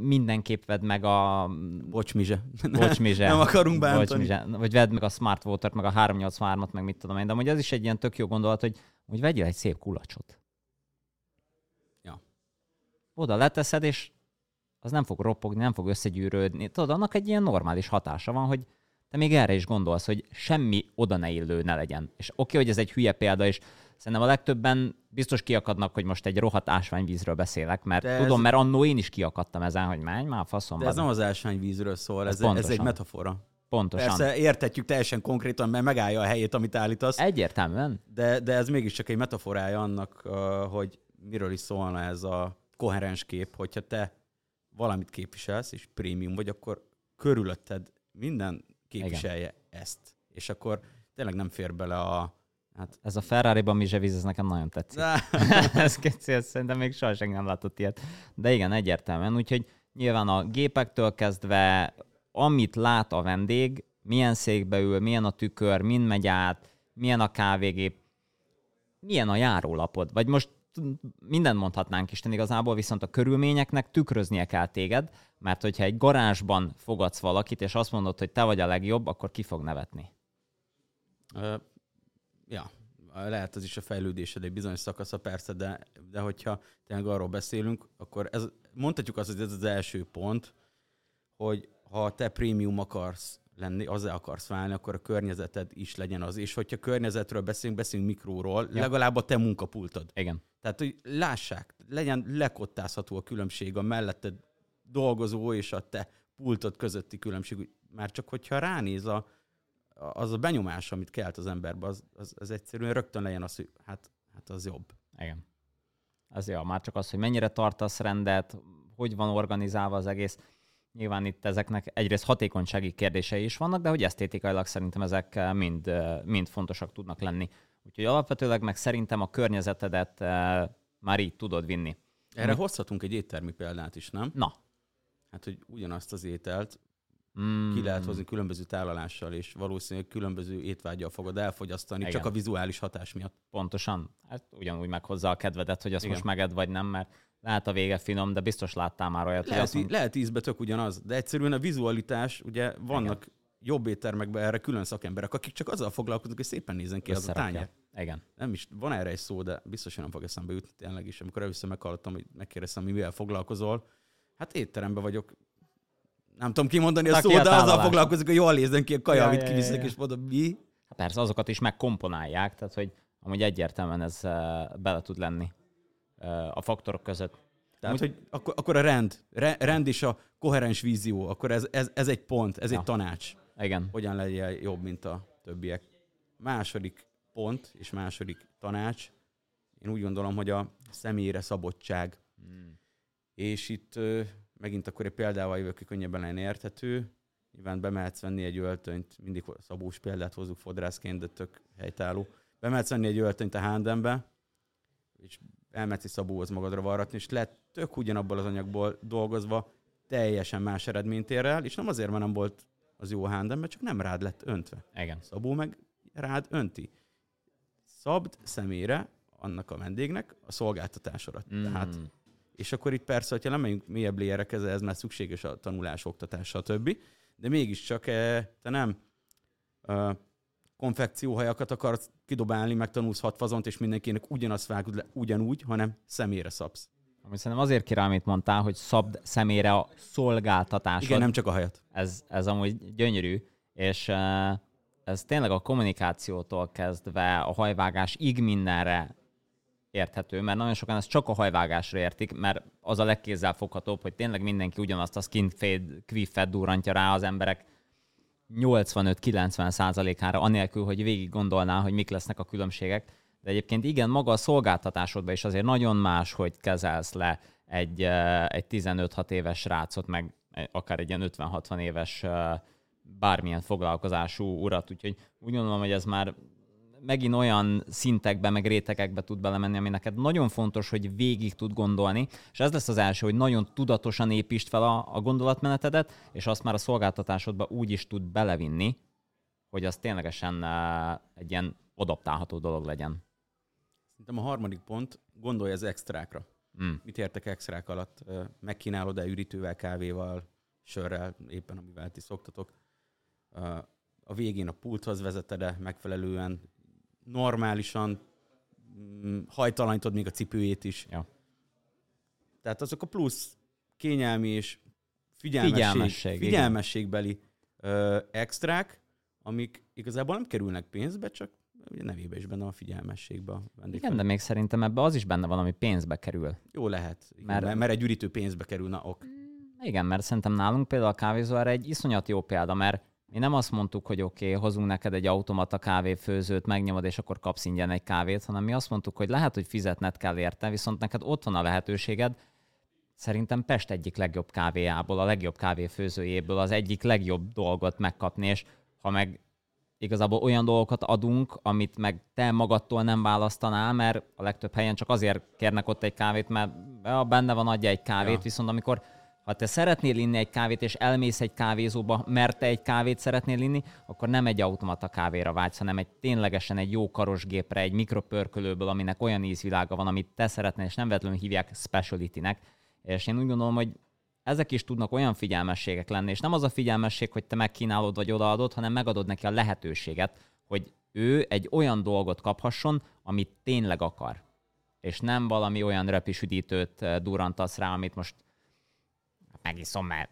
mindenképp vedd meg a... Bocsmizse. Bocsmizse. (laughs) nem akarunk bántani. Bocsmizse. Vagy vedd meg a Smart Water-t, meg a 383-at, meg mit tudom én. De hogy ez is egy ilyen tök jó gondolat, hogy, hogy vegyél egy szép kulacsot. Ja. Oda leteszed, és az nem fog ropogni, nem fog összegyűrődni. Tudod, annak egy ilyen normális hatása van, hogy te még erre is gondolsz, hogy semmi oda ne illő ne legyen. És oké, okay, hogy ez egy hülye példa, és szerintem a legtöbben biztos kiakadnak, hogy most egy rohadt ásványvízről beszélek, mert De tudom, ez... mert annó én is kiakadtam ezen, hogy menj már faszom. De ez nem az ásványvízről szól, ez, ez, ez egy metafora. Pontosan. Persze értetjük teljesen konkrétan, mert megállja a helyét, amit állítasz. Egyértelműen. De, de ez mégiscsak egy metaforája annak, hogy miről is szólna ez a koherens kép, hogyha te valamit képviselsz, és prémium vagy, akkor körülötted minden képviselje Igen. ezt. És akkor tényleg nem fér bele a... Hát... Ez a Ferrari-ban mi víz, ez nekem nagyon tetszik. (laughs) ez kicsi, ez szerintem még soha senki nem látott ilyet. De igen, egyértelműen. Úgyhogy nyilván a gépektől kezdve, amit lát a vendég, milyen székbe ül, milyen a tükör, mind megy át, milyen a kávégép, milyen a járólapod. Vagy most minden mondhatnánk Isten igazából, viszont a körülményeknek tükröznie kell téged, mert hogyha egy garázsban fogadsz valakit, és azt mondod, hogy te vagy a legjobb, akkor ki fog nevetni? Uh, ja, lehet az is a fejlődésed egy bizonyos szakasza, persze, de, de hogyha tényleg arról beszélünk, akkor ez, mondhatjuk azt, hogy ez az első pont, hogy ha te prémium akarsz lenni, azzá akarsz válni, akkor a környezeted is legyen az. És hogyha környezetről beszélünk, beszélünk mikróról, ja. legalább a te munkapultod. Igen. Tehát, hogy lássák, legyen lekottázható a különbség a melletted dolgozó és a te pultod közötti különbség. Már csak hogyha ránéz a, az a benyomás, amit kelt az emberbe, az, az, az egyszerűen rögtön legyen az, hogy hát, hát az jobb. Igen. Az jó, már csak az, hogy mennyire tartasz rendet, hogy van organizálva az egész. Nyilván itt ezeknek egyrészt hatékonysági kérdései is vannak, de hogy esztétikailag szerintem ezek mind, mind fontosak tudnak lenni. Úgyhogy alapvetőleg meg szerintem a környezetedet már így tudod vinni. Erre Mi... hozhatunk egy éttermi példát is, nem? Na. Hát, hogy ugyanazt az ételt mm. ki lehet hozni különböző tálalással, és valószínűleg különböző étvágyal fogod elfogyasztani, Igen. csak a vizuális hatás miatt. Pontosan. Hát ugyanúgy meghozza a kedvedet, hogy azt Igen. most meged vagy nem, mert lehet a vége finom, de biztos láttál már olyat, lehet, hogy azt Lehet ízbe tök ugyanaz, de egyszerűen a vizualitás, ugye vannak Igen. jobb éttermekben erre külön szakemberek, akik csak azzal foglalkoznak, hogy szépen nézen ki az a tányér. Igen. Nem is, van erre egy szó, de biztos, hogy nem fog eszembe jutni tényleg is. Amikor először meghallottam, hogy megkérdeztem, hogy mivel foglalkozol, hát étteremben vagyok, nem tudom kimondani a szót, de azzal foglalkozik, hogy jól nézzen ki a kaja, ja, amit ja, kivisznek, ja, ja. és mondom, mi? Hát persze, azokat is megkomponálják, tehát hogy amúgy egyértelműen ez uh, bele tud lenni uh, a faktorok között. Tehát, Amúgy... hogy akkor, akkor a rend, re, rend és a koherens vízió, akkor ez, ez, ez egy pont, ez ja. egy tanács. Igen. Hogyan legyen jobb, mint a többiek. Második pont és második tanács, én úgy gondolom, hogy a személyre szabadság. Hmm. És itt megint akkor egy példával jövök, hogy könnyebben lenne érthető. Nyilván bemehetsz venni egy öltönyt, mindig szabós példát hozzuk fodrászként, de tök helytálló. Bemehetsz venni egy öltönyt a Hándembe, és elmehetsz egy szabóhoz magadra varratni, és lehet tök ugyanabból az anyagból dolgozva teljesen más eredményt ér el, és nem azért, mert nem volt az jó Hándembe, csak nem rád lett öntve. Igen. Szabó meg rád önti. Szabd személyre annak a vendégnek a szolgáltatásodat. Mm. Tehát és akkor itt persze, hogyha nem megyünk mélyebb léjere ez már szükséges a tanulás, oktatás, stb. De mégiscsak eh, te nem uh, konfekcióhajakat akarsz kidobálni, meg tanulsz hat fazont, és mindenkinek ugyanazt vágod le ugyanúgy, hanem személyre szabsz. Ami szerintem azért kire, amit mondtál, hogy szabd személyre a szolgáltatásod. Igen, nem csak a hajat. Ez, ez amúgy gyönyörű, és uh, ez tényleg a kommunikációtól kezdve a hajvágás ig mindenre érthető, mert nagyon sokan ezt csak a hajvágásra értik, mert az a legkézzelfoghatóbb, hogy tényleg mindenki ugyanazt a skin fade, quiffet durrantja rá az emberek 85-90 százalékára, anélkül, hogy végig gondolná, hogy mik lesznek a különbségek. De egyébként igen, maga a szolgáltatásodban is azért nagyon más, hogy kezelsz le egy, egy 15-6 éves rácot, meg akár egy ilyen 50-60 éves bármilyen foglalkozású urat, úgyhogy úgy gondolom, hogy ez már megint olyan szintekbe, meg rétegekbe tud belemenni, ami neked nagyon fontos, hogy végig tud gondolni, és ez lesz az első, hogy nagyon tudatosan építsd fel a, a gondolatmenetedet, és azt már a szolgáltatásodba úgy is tud belevinni, hogy az ténylegesen uh, egy ilyen adaptálható dolog legyen. Szerintem a harmadik pont, gondolj az extrákra. Mm. Mit értek extrák alatt? Megkínálod-e üritővel, kávéval, sörrel, éppen amivel ti szoktatok? A végén a pulthoz vezeted-e megfelelően, normálisan mm, hajtalanítod még a cipőjét is. Ja. Tehát azok a plusz kényelmi és figyelmesség, figyelmesség, figyelmességbeli ö, extrák, amik igazából nem kerülnek pénzbe, csak ugye nevébe is benne a figyelmességbe. A igen, de még szerintem ebbe az is benne van, ami pénzbe kerül. Jó lehet, igen, mert, mert egy üritő pénzbe kerül, na ok. Igen, mert szerintem nálunk például a kávézó erre egy iszonyat jó példa, mert mi nem azt mondtuk, hogy oké, okay, hozunk neked egy automata kávéfőzőt, megnyomod, és akkor kapsz ingyen egy kávét, hanem mi azt mondtuk, hogy lehet, hogy fizetned kell érte, viszont neked ott van a lehetőséged, szerintem Pest egyik legjobb kávéjából, a legjobb kávéfőzőjéből az egyik legjobb dolgot megkapni, és ha meg igazából olyan dolgokat adunk, amit meg te magadtól nem választanál, mert a legtöbb helyen csak azért kérnek ott egy kávét, mert benne van adja egy kávét, ja. viszont amikor ha te szeretnél inni egy kávét, és elmész egy kávézóba, mert te egy kávét szeretnél inni, akkor nem egy automata kávéra vágysz, hanem egy ténylegesen egy jó karosgépre, egy mikropörkölőből, aminek olyan ízvilága van, amit te szeretnél, és nem vetlenül hívják speciality-nek. És én úgy gondolom, hogy ezek is tudnak olyan figyelmességek lenni, és nem az a figyelmesség, hogy te megkínálod vagy odaadod, hanem megadod neki a lehetőséget, hogy ő egy olyan dolgot kaphasson, amit tényleg akar. És nem valami olyan röpisüdítőt eh, durantasz rá, amit most megiszom, mert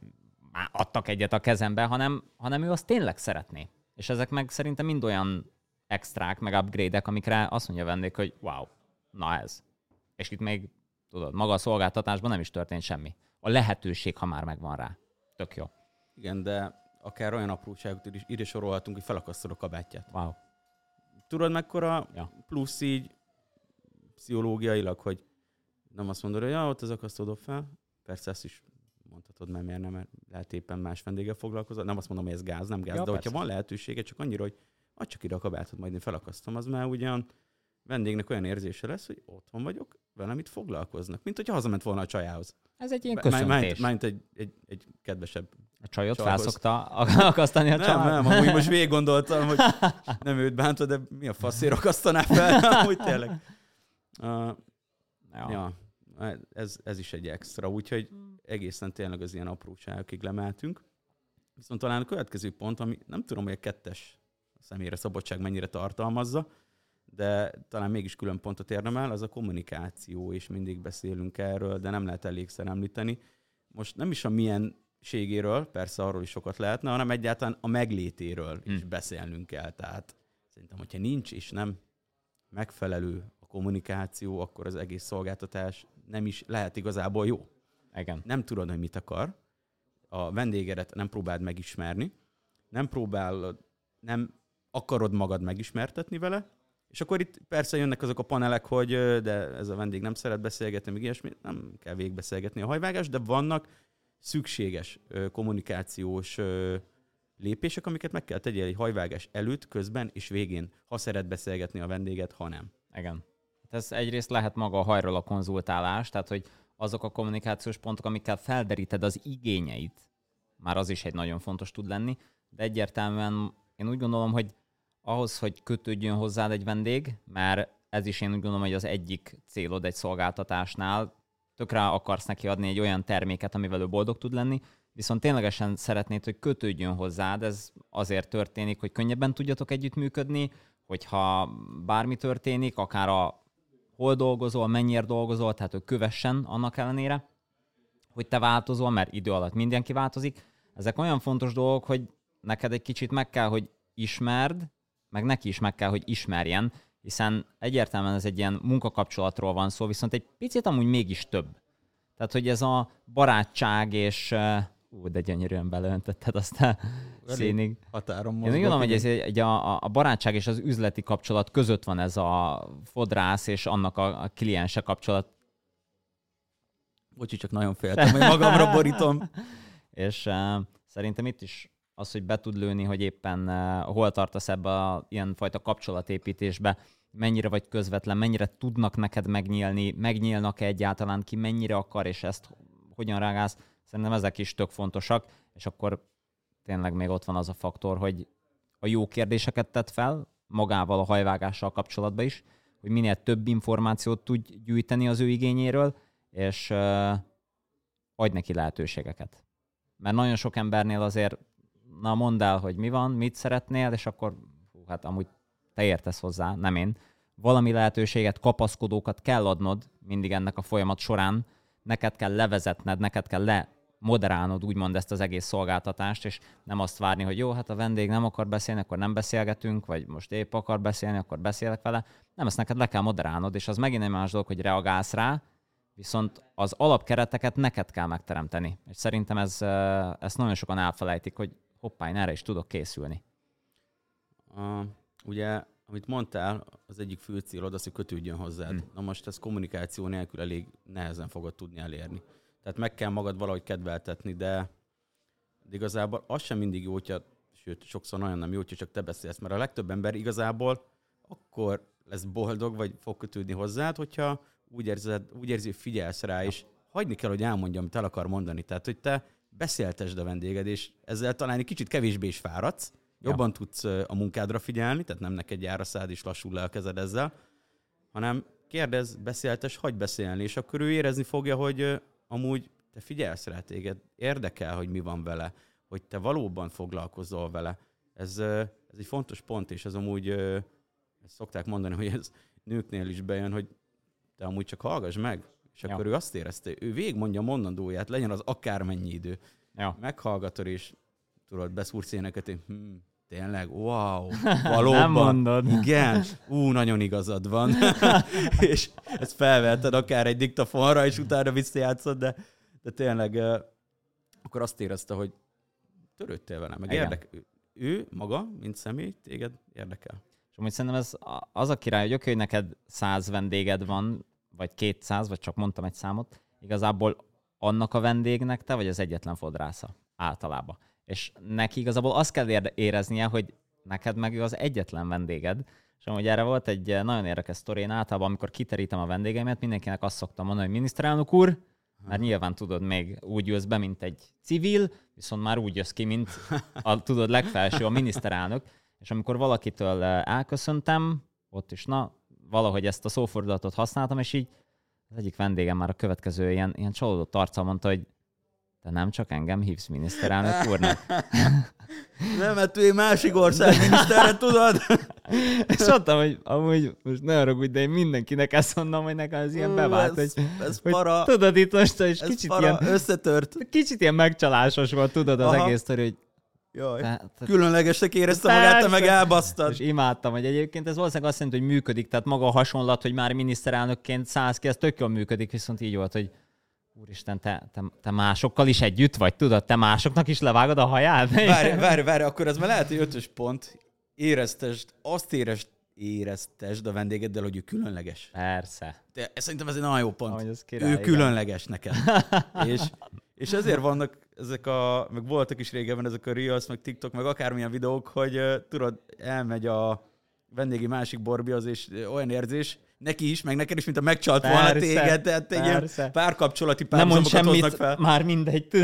már adtak egyet a kezembe, hanem, hanem ő azt tényleg szeretné. És ezek meg szerintem mind olyan extrák, meg upgrade-ek, amikre azt mondja vendég, hogy wow, na ez. És itt még, tudod, maga a szolgáltatásban nem is történt semmi. A lehetőség, ha már megvan rá. Tök jó. Igen, de akár olyan apróságot is ide sorolhatunk, hogy felakasztod a kabátját. Wow. Tudod, mekkora ja. plusz így pszichológiailag, hogy nem azt mondod, hogy ja, ott az akasztódó fel, persze ezt is mondhatod, mert miért nem, mert lehet éppen más vendéggel foglalkozol. Nem azt mondom, hogy ez gáz, nem gáz, ja, de persze. hogyha van lehetősége, csak annyira, hogy adj csak ide a kabátot, majd én felakasztom, az már ugyan vendégnek olyan érzése lesz, hogy otthon vagyok, velem itt foglalkoznak, mint hogyha hazament volna a csajához. Ez egy ilyen köszöntés. Májnt egy, egy, egy kedvesebb A csajot csajhoz. felszokta akasztani a család? Nem, nem, amúgy most végig gondoltam, hogy nem őt bántod, de mi a faszért akasztaná fel, (laughs) amúgy tényleg. Uh, ja. ja. Ez, ez is egy extra, úgyhogy egészen tényleg az ilyen apróságokig lemeltünk. Viszont talán a következő pont, ami nem tudom, hogy a kettes személyre szabadság mennyire tartalmazza, de talán mégis külön pontot érdemel, az a kommunikáció, és mindig beszélünk erről, de nem lehet elégszer említeni. Most nem is a milyenségéről, persze arról is sokat lehetne, hanem egyáltalán a meglétéről hmm. is beszélnünk kell. Tehát szerintem, hogyha nincs és nem megfelelő a kommunikáció, akkor az egész szolgáltatás nem is lehet igazából jó. Igen. Nem tudod, hogy mit akar, a vendégedet nem próbáld megismerni, nem próbál, nem akarod magad megismertetni vele, és akkor itt persze jönnek azok a panelek, hogy de ez a vendég nem szeret beszélgetni, még ilyesmi, nem kell végigbeszélgetni a hajvágás, de vannak szükséges kommunikációs lépések, amiket meg kell tegyél egy hajvágás előtt, közben és végén, ha szeret beszélgetni a vendéget, ha nem. Igen. Ez egyrészt lehet maga a hajról a konzultálás, tehát hogy azok a kommunikációs pontok, amikkel felderíted az igényeit, már az is egy nagyon fontos tud lenni, de egyértelműen én úgy gondolom, hogy ahhoz, hogy kötődjön hozzád egy vendég, mert ez is én úgy gondolom, hogy az egyik célod egy szolgáltatásnál, tökre akarsz neki adni egy olyan terméket, amivel ő boldog tud lenni, viszont ténylegesen szeretnéd, hogy kötődjön hozzád, ez azért történik, hogy könnyebben tudjatok együttműködni, hogyha bármi történik, akár a hol dolgozol, mennyire dolgozol, tehát hogy kövessen annak ellenére, hogy te változol, mert idő alatt mindenki változik. Ezek olyan fontos dolgok, hogy neked egy kicsit meg kell, hogy ismerd, meg neki is meg kell, hogy ismerjen, hiszen egyértelműen ez egy ilyen munkakapcsolatról van szó, viszont egy picit amúgy mégis több. Tehát, hogy ez a barátság és Ú, de gyönyörűen beleöntötted azt a színig. Határon Én úgy gondolom, hogy ez egy, a, a barátság és az üzleti kapcsolat között van ez a fodrász és annak a, a kliense kapcsolat. Bocsi, csak nagyon féltem, hogy magamra borítom. (laughs) és uh, szerintem itt is az, hogy be tud lőni, hogy éppen uh, hol tartasz ebbe a ilyenfajta kapcsolatépítésbe, mennyire vagy közvetlen, mennyire tudnak neked megnyílni, megnyílnak-e egyáltalán ki, mennyire akar, és ezt hogyan rágálsz Szerintem ezek is tök fontosak, és akkor tényleg még ott van az a faktor, hogy a jó kérdéseket tett fel, magával a hajvágással kapcsolatban is, hogy minél több információt tud gyűjteni az ő igényéről, és uh, adj neki lehetőségeket. Mert nagyon sok embernél azért, na mondd el, hogy mi van, mit szeretnél, és akkor hú, hát amúgy te értesz hozzá, nem én. Valami lehetőséget, kapaszkodókat kell adnod mindig ennek a folyamat során, neked kell levezetned, neked kell le moderálnod úgymond ezt az egész szolgáltatást, és nem azt várni, hogy jó, hát a vendég nem akar beszélni, akkor nem beszélgetünk, vagy most épp akar beszélni, akkor beszélek vele. Nem, ezt neked le kell moderálnod, és az megint egy más dolog, hogy reagálsz rá, viszont az alapkereteket neked kell megteremteni. És szerintem ez, ezt nagyon sokan elfelejtik, hogy hoppá, én erre is tudok készülni. Uh, ugye, amit mondtál, az egyik fő célod az, hogy kötődjön hozzád. Hmm. Na most ez kommunikáció nélkül elég nehezen fogod tudni elérni. Tehát meg kell magad valahogy kedveltetni, de, de igazából az sem mindig jó, hogyha, sőt, sokszor nagyon nem jó, hogyha csak te beszélsz, mert a legtöbb ember igazából akkor lesz boldog, vagy fog kötődni hozzád, hogyha úgy, érzed, úgy érzi, hogy figyelsz rá, és hagyni kell, hogy elmondja, amit el akar mondani. Tehát, hogy te beszéltesd a vendéged, és ezzel talán egy kicsit kevésbé is fáradsz, jobban ja. tudsz a munkádra figyelni, tehát nem neked jár a szád, és lassul le a kezed ezzel, hanem kérdez, beszéltes, hagyj beszélni, és akkor ő érezni fogja, hogy amúgy te figyelsz rá téged, érdekel, hogy mi van vele, hogy te valóban foglalkozol vele. Ez, ez egy fontos pont, és ez amúgy, ezt szokták mondani, hogy ez nőknél is bejön, hogy te amúgy csak hallgass meg, és ja. akkor ő azt érezte, ő végigmondja a mondandóját, legyen az akármennyi idő. Ja. Meghallgatod, és tudod, beszúrsz éneket, hm, tényleg, wow, (laughs) valóban. Nem mondod. Igen, ú, nagyon igazad van. (laughs) és ezt felvetted akár egy diktafonra, és utána visszajátszod, de, de tényleg akkor azt érezte, hogy törődtél vele, meg érdekel. Ő, ő maga, mint személy, téged érdekel. És amúgy szerintem ez az a király, hogy oké, hogy neked száz vendéged van, vagy kétszáz, vagy csak mondtam egy számot, igazából annak a vendégnek te vagy az egyetlen fodrásza általában. És neki igazából azt kell éreznie, hogy neked meg ő az egyetlen vendéged, és amúgy erre volt egy eh, nagyon érdekes sztori, én általában, amikor kiterítem a vendégeimet, mindenkinek azt szoktam mondani, hogy miniszterelnök úr, mert nyilván tudod, még úgy jössz be, mint egy civil, viszont már úgy jössz ki, mint a, tudod, legfelső, a miniszterelnök. És amikor valakitől eh, elköszöntem, ott is, na, valahogy ezt a szófordulatot használtam, és így az egyik vendégem már a következő ilyen, ilyen csalódott arccal mondta, hogy te nem csak engem hívsz miniszterelnök úrnak. (laughs) nem, mert ő másik ország miniszterre, (laughs) tudod? És mondtam, hogy amúgy most ne haragudj, de én mindenkinek ezt mondom, hogy nekem az ilyen bevált, ez, hogy, ez hogy para, tudod itt most, ez kicsit para, ilyen, összetört. Kicsit ilyen megcsalásos volt, tudod az Aha. egész hogy Jaj. Te- te- Különlegesnek érezte magát, te meg elbasztad. És imádtam, hogy egyébként ez valószínűleg azt jelenti, hogy működik, tehát maga a hasonlat, hogy már miniszterelnökként száz ki, ez tök jól működik, viszont így volt, hogy úristen, te, te, te másokkal is együtt vagy, tudod, te másoknak is levágod a haját? Várj, várj, várj, akkor ez már lehet, hogy ötös pont. Éreztesd, azt érezd, éreztesd a vendégeddel, hogy ő különleges. Persze. De szerintem ez egy nagyon jó pont. Ahogy az király, ő igen. különleges neked. (laughs) és, és ezért vannak ezek a, meg voltak is régebben ezek a Reels, meg TikTok, meg akármilyen videók, hogy uh, tudod, elmegy a vendégi másik borbihoz, és olyan érzés, neki is, meg neked is, mint a megcsalt volna Persze, téged, tehát egy ilyen párkapcsolati párhuzamokat hoznak semmit, fel. már mindegy, (laughs) (laughs)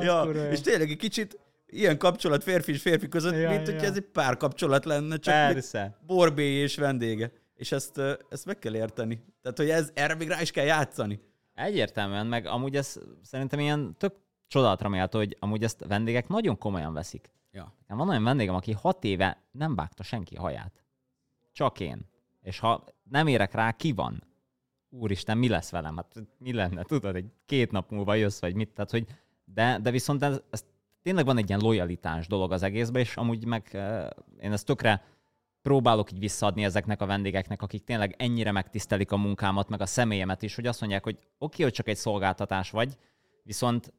Ja, kurva jó. és tényleg egy kicsit ilyen kapcsolat férfi és férfi között, Ja, mint ja. ez egy párkapcsolat lenne, csak Persze. borbély és vendége. És ezt, ezt meg kell érteni. Tehát, hogy ez, erre még rá is kell játszani. Egyértelműen, meg amúgy ez szerintem ilyen tök csodálatra méltó, hogy amúgy ezt vendégek nagyon komolyan veszik. Ja. Van olyan vendégem, aki hat éve nem vágta senki haját. Csak én. És ha nem érek rá, ki van? Úristen, mi lesz velem? Hát mi lenne? Tudod, egy két nap múlva jössz, vagy mit? Tehát, hogy de, de viszont ez, ez tényleg van egy ilyen lojalitás dolog az egészben, és amúgy meg eh, én ezt tökre próbálok így visszaadni ezeknek a vendégeknek, akik tényleg ennyire megtisztelik a munkámat, meg a személyemet is, hogy azt mondják, hogy oké, okay, hogy csak egy szolgáltatás vagy, viszont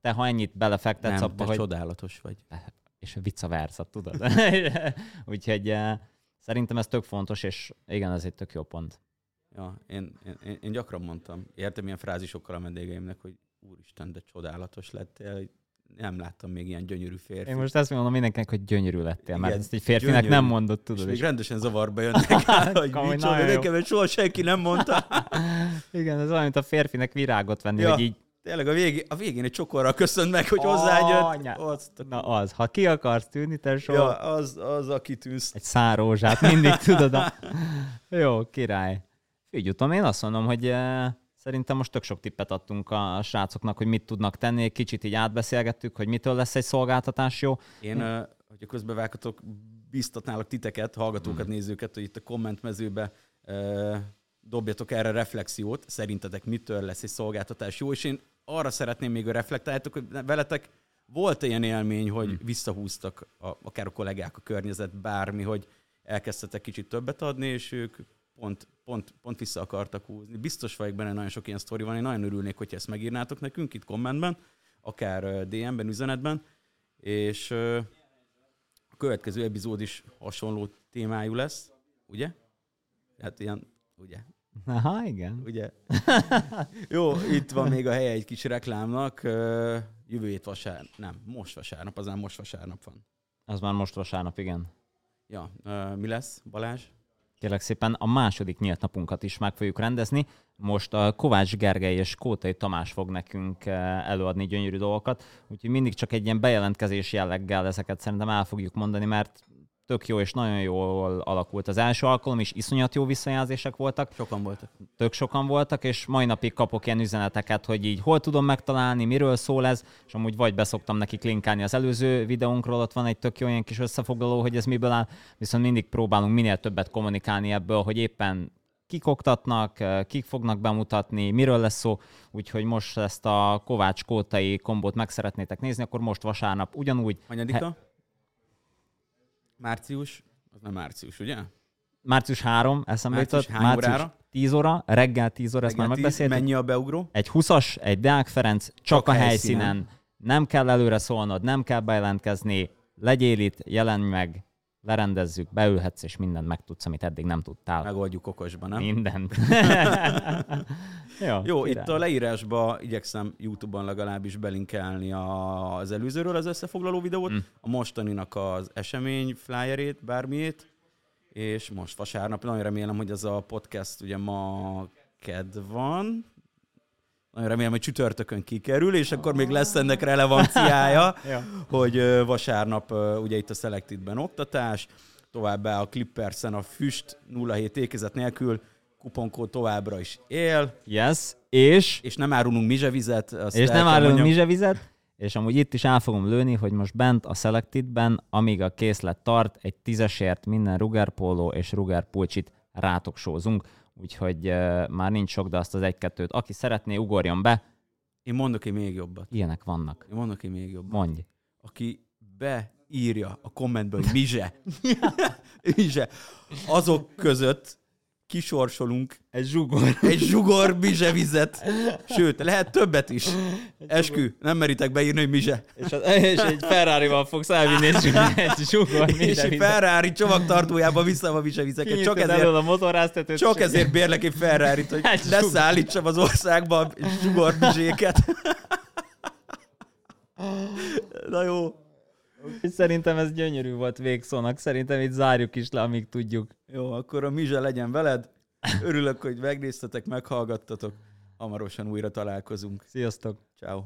te, ha ennyit belefektetsz Nem, abba, hogy csodálatos vagy. (laughs) és vice versa, tudod. (laughs) Úgyhogy eh, szerintem ez tök fontos, és igen, ez egy tök jó pont. Ja, én, én, én, gyakran mondtam, értem ilyen frázisokkal a vendégeimnek, hogy úristen, de csodálatos lettél, nem láttam még ilyen gyönyörű férfi. Én most ezt mondom mindenkinek, hogy gyönyörű lettél, mert ezt egy férfinek gyönyörű. nem mondott, és tudod. még És rendesen zavarba jönnek el, (laughs) hogy Komoly, micsoda, nekem soha senki nem mondta. (laughs) igen, ez olyan, mint a férfinek virágot venni, Ja. hogy így, Tényleg a végén, a végén egy csokorral köszönt meg, hogy anya. Azt, na az, ha ki akarsz tűnni, te soha ja, az, az, aki tűz. egy szárózsát mindig tudod. A... (laughs) Jó, király. Figyelj, én azt mondom, hogy eh, szerintem most tök sok tippet adtunk a srácoknak, hogy mit tudnak tenni, egy kicsit így átbeszélgettük, hogy mitől lesz egy szolgáltatás jó. Én, ö, hogyha közbevághatok, biztatnálok titeket, hallgatókat, nézőket, hogy itt a kommentmezőbe ö, dobjatok erre reflexiót, szerintetek mitől lesz egy szolgáltatás jó, és én arra szeretném még, hogy reflektáljátok, hogy veletek volt ilyen élmény, hogy visszahúztak a, akár a kollégák, a környezet, bármi, hogy elkezdtetek kicsit többet adni, és ők pont, pont, pont vissza akartak húzni. Biztos vagyok benne, nagyon sok ilyen sztori van, én nagyon örülnék, hogyha ezt megírnátok nekünk itt kommentben, akár DM-ben, üzenetben, és a következő epizód is hasonló témájú lesz, ugye? Hát ilyen, ugye? Aha, igen. Ugye? (laughs) Jó, itt van még a helye egy kis reklámnak. Jövő hét vasárnap, nem, most vasárnap, az nem most vasárnap van. Az már most vasárnap, igen. Ja, mi lesz, Balázs? Kérlek szépen, a második nyílt napunkat is meg fogjuk rendezni. Most a Kovács Gergely és Kótai Tamás fog nekünk előadni gyönyörű dolgokat, úgyhogy mindig csak egy ilyen bejelentkezés jelleggel ezeket szerintem el fogjuk mondani, mert tök jó és nagyon jól alakult az első alkalom, és iszonyat jó visszajelzések voltak, Sokan voltak. tök sokan voltak, és mai napig kapok ilyen üzeneteket, hogy így hol tudom megtalálni, miről szól ez, és amúgy vagy beszoktam nekik linkálni az előző videónkról, ott van egy tök jó ilyen kis összefoglaló, hogy ez miből áll, viszont mindig próbálunk minél többet kommunikálni ebből, hogy éppen kik oktatnak, eh, kik fognak bemutatni, miről lesz szó, úgyhogy most ezt a Kovács Kótai kombót meg szeretnétek nézni, akkor most vasárnap ugyanúgy Hanyadika? Március? Az nem március, ugye? március 3, eszembe Március jutott, hány március órára? 10 óra, reggel 10 óra, ezt már Reggel tíz, megbeszéltük. Mennyi a beugró? Egy 20-as, egy Deák Ferenc, csak, Csak a helyszínen. helyszínen. Nem kell előre szólnod, nem kell bejelentkezni, legyél itt, jelenj meg, lerendezzük, beülhetsz, és mindent megtudsz, amit eddig nem tudtál. Megoldjuk okosban, nem? Mindent. (laughs) Jó, Jó, itt a leírásba igyekszem YouTube-on legalábbis belinkelni az előzőről az összefoglaló videót, Mm. a mostaninak az esemény flyerét, bármiét, és most vasárnap, nagyon remélem, hogy ez a podcast ugye ma ked van, nagyon remélem, hogy csütörtökön kikerül, és akkor még lesz ennek relevanciája, (laughs) Ja. hogy vasárnap ugye itt a Selected-ben oktatás, továbbá a Clippersen a Füst 07 ékezet nélkül kuponkód továbbra is él, Yes, és, és nem árulunk mizsevizet. Azt és nem árulunk mondjam. mizsevizet, és amúgy itt is el fogom lőni, hogy most bent a Selected-ben, amíg a készlet tart, egy tízesért minden Ruger póló és Ruger pulcsit rátok sózunk, úgyhogy uh, már nincs sok, de azt az egy-kettőt, aki szeretné, ugorjon be, Én mondok egy még jobbat. ilyenek vannak. Én mondok egy még jobbat. Mondj. aki beírja a kommentbe, hogy Mizse, (laughs) Mizse, azok között kisorsolunk egy zsugor. egy zsugor Mizse vizet. Sőt, lehet többet is. Eskü, nem meritek beírni, hogy Mizse. És, az, és egy Ferrari-val fogsz elvinni egy zsugor, (laughs) egy zsugor És egy. Ferrari csomagtartójába vissza a Mizse vizeket. Csak ezért, a motorháztetőt. csak ezért bérlek egy Ferrari-t, hogy zsugor. leszállítsam az országba zsugor Mizséket. (laughs) Na jó. Szerintem ez gyönyörű volt végszónak. Szerintem itt zárjuk is le, amíg tudjuk. Jó, akkor a Mizse legyen veled. Örülök, hogy megnéztetek, meghallgattatok. Hamarosan újra találkozunk. Sziasztok! Ciao.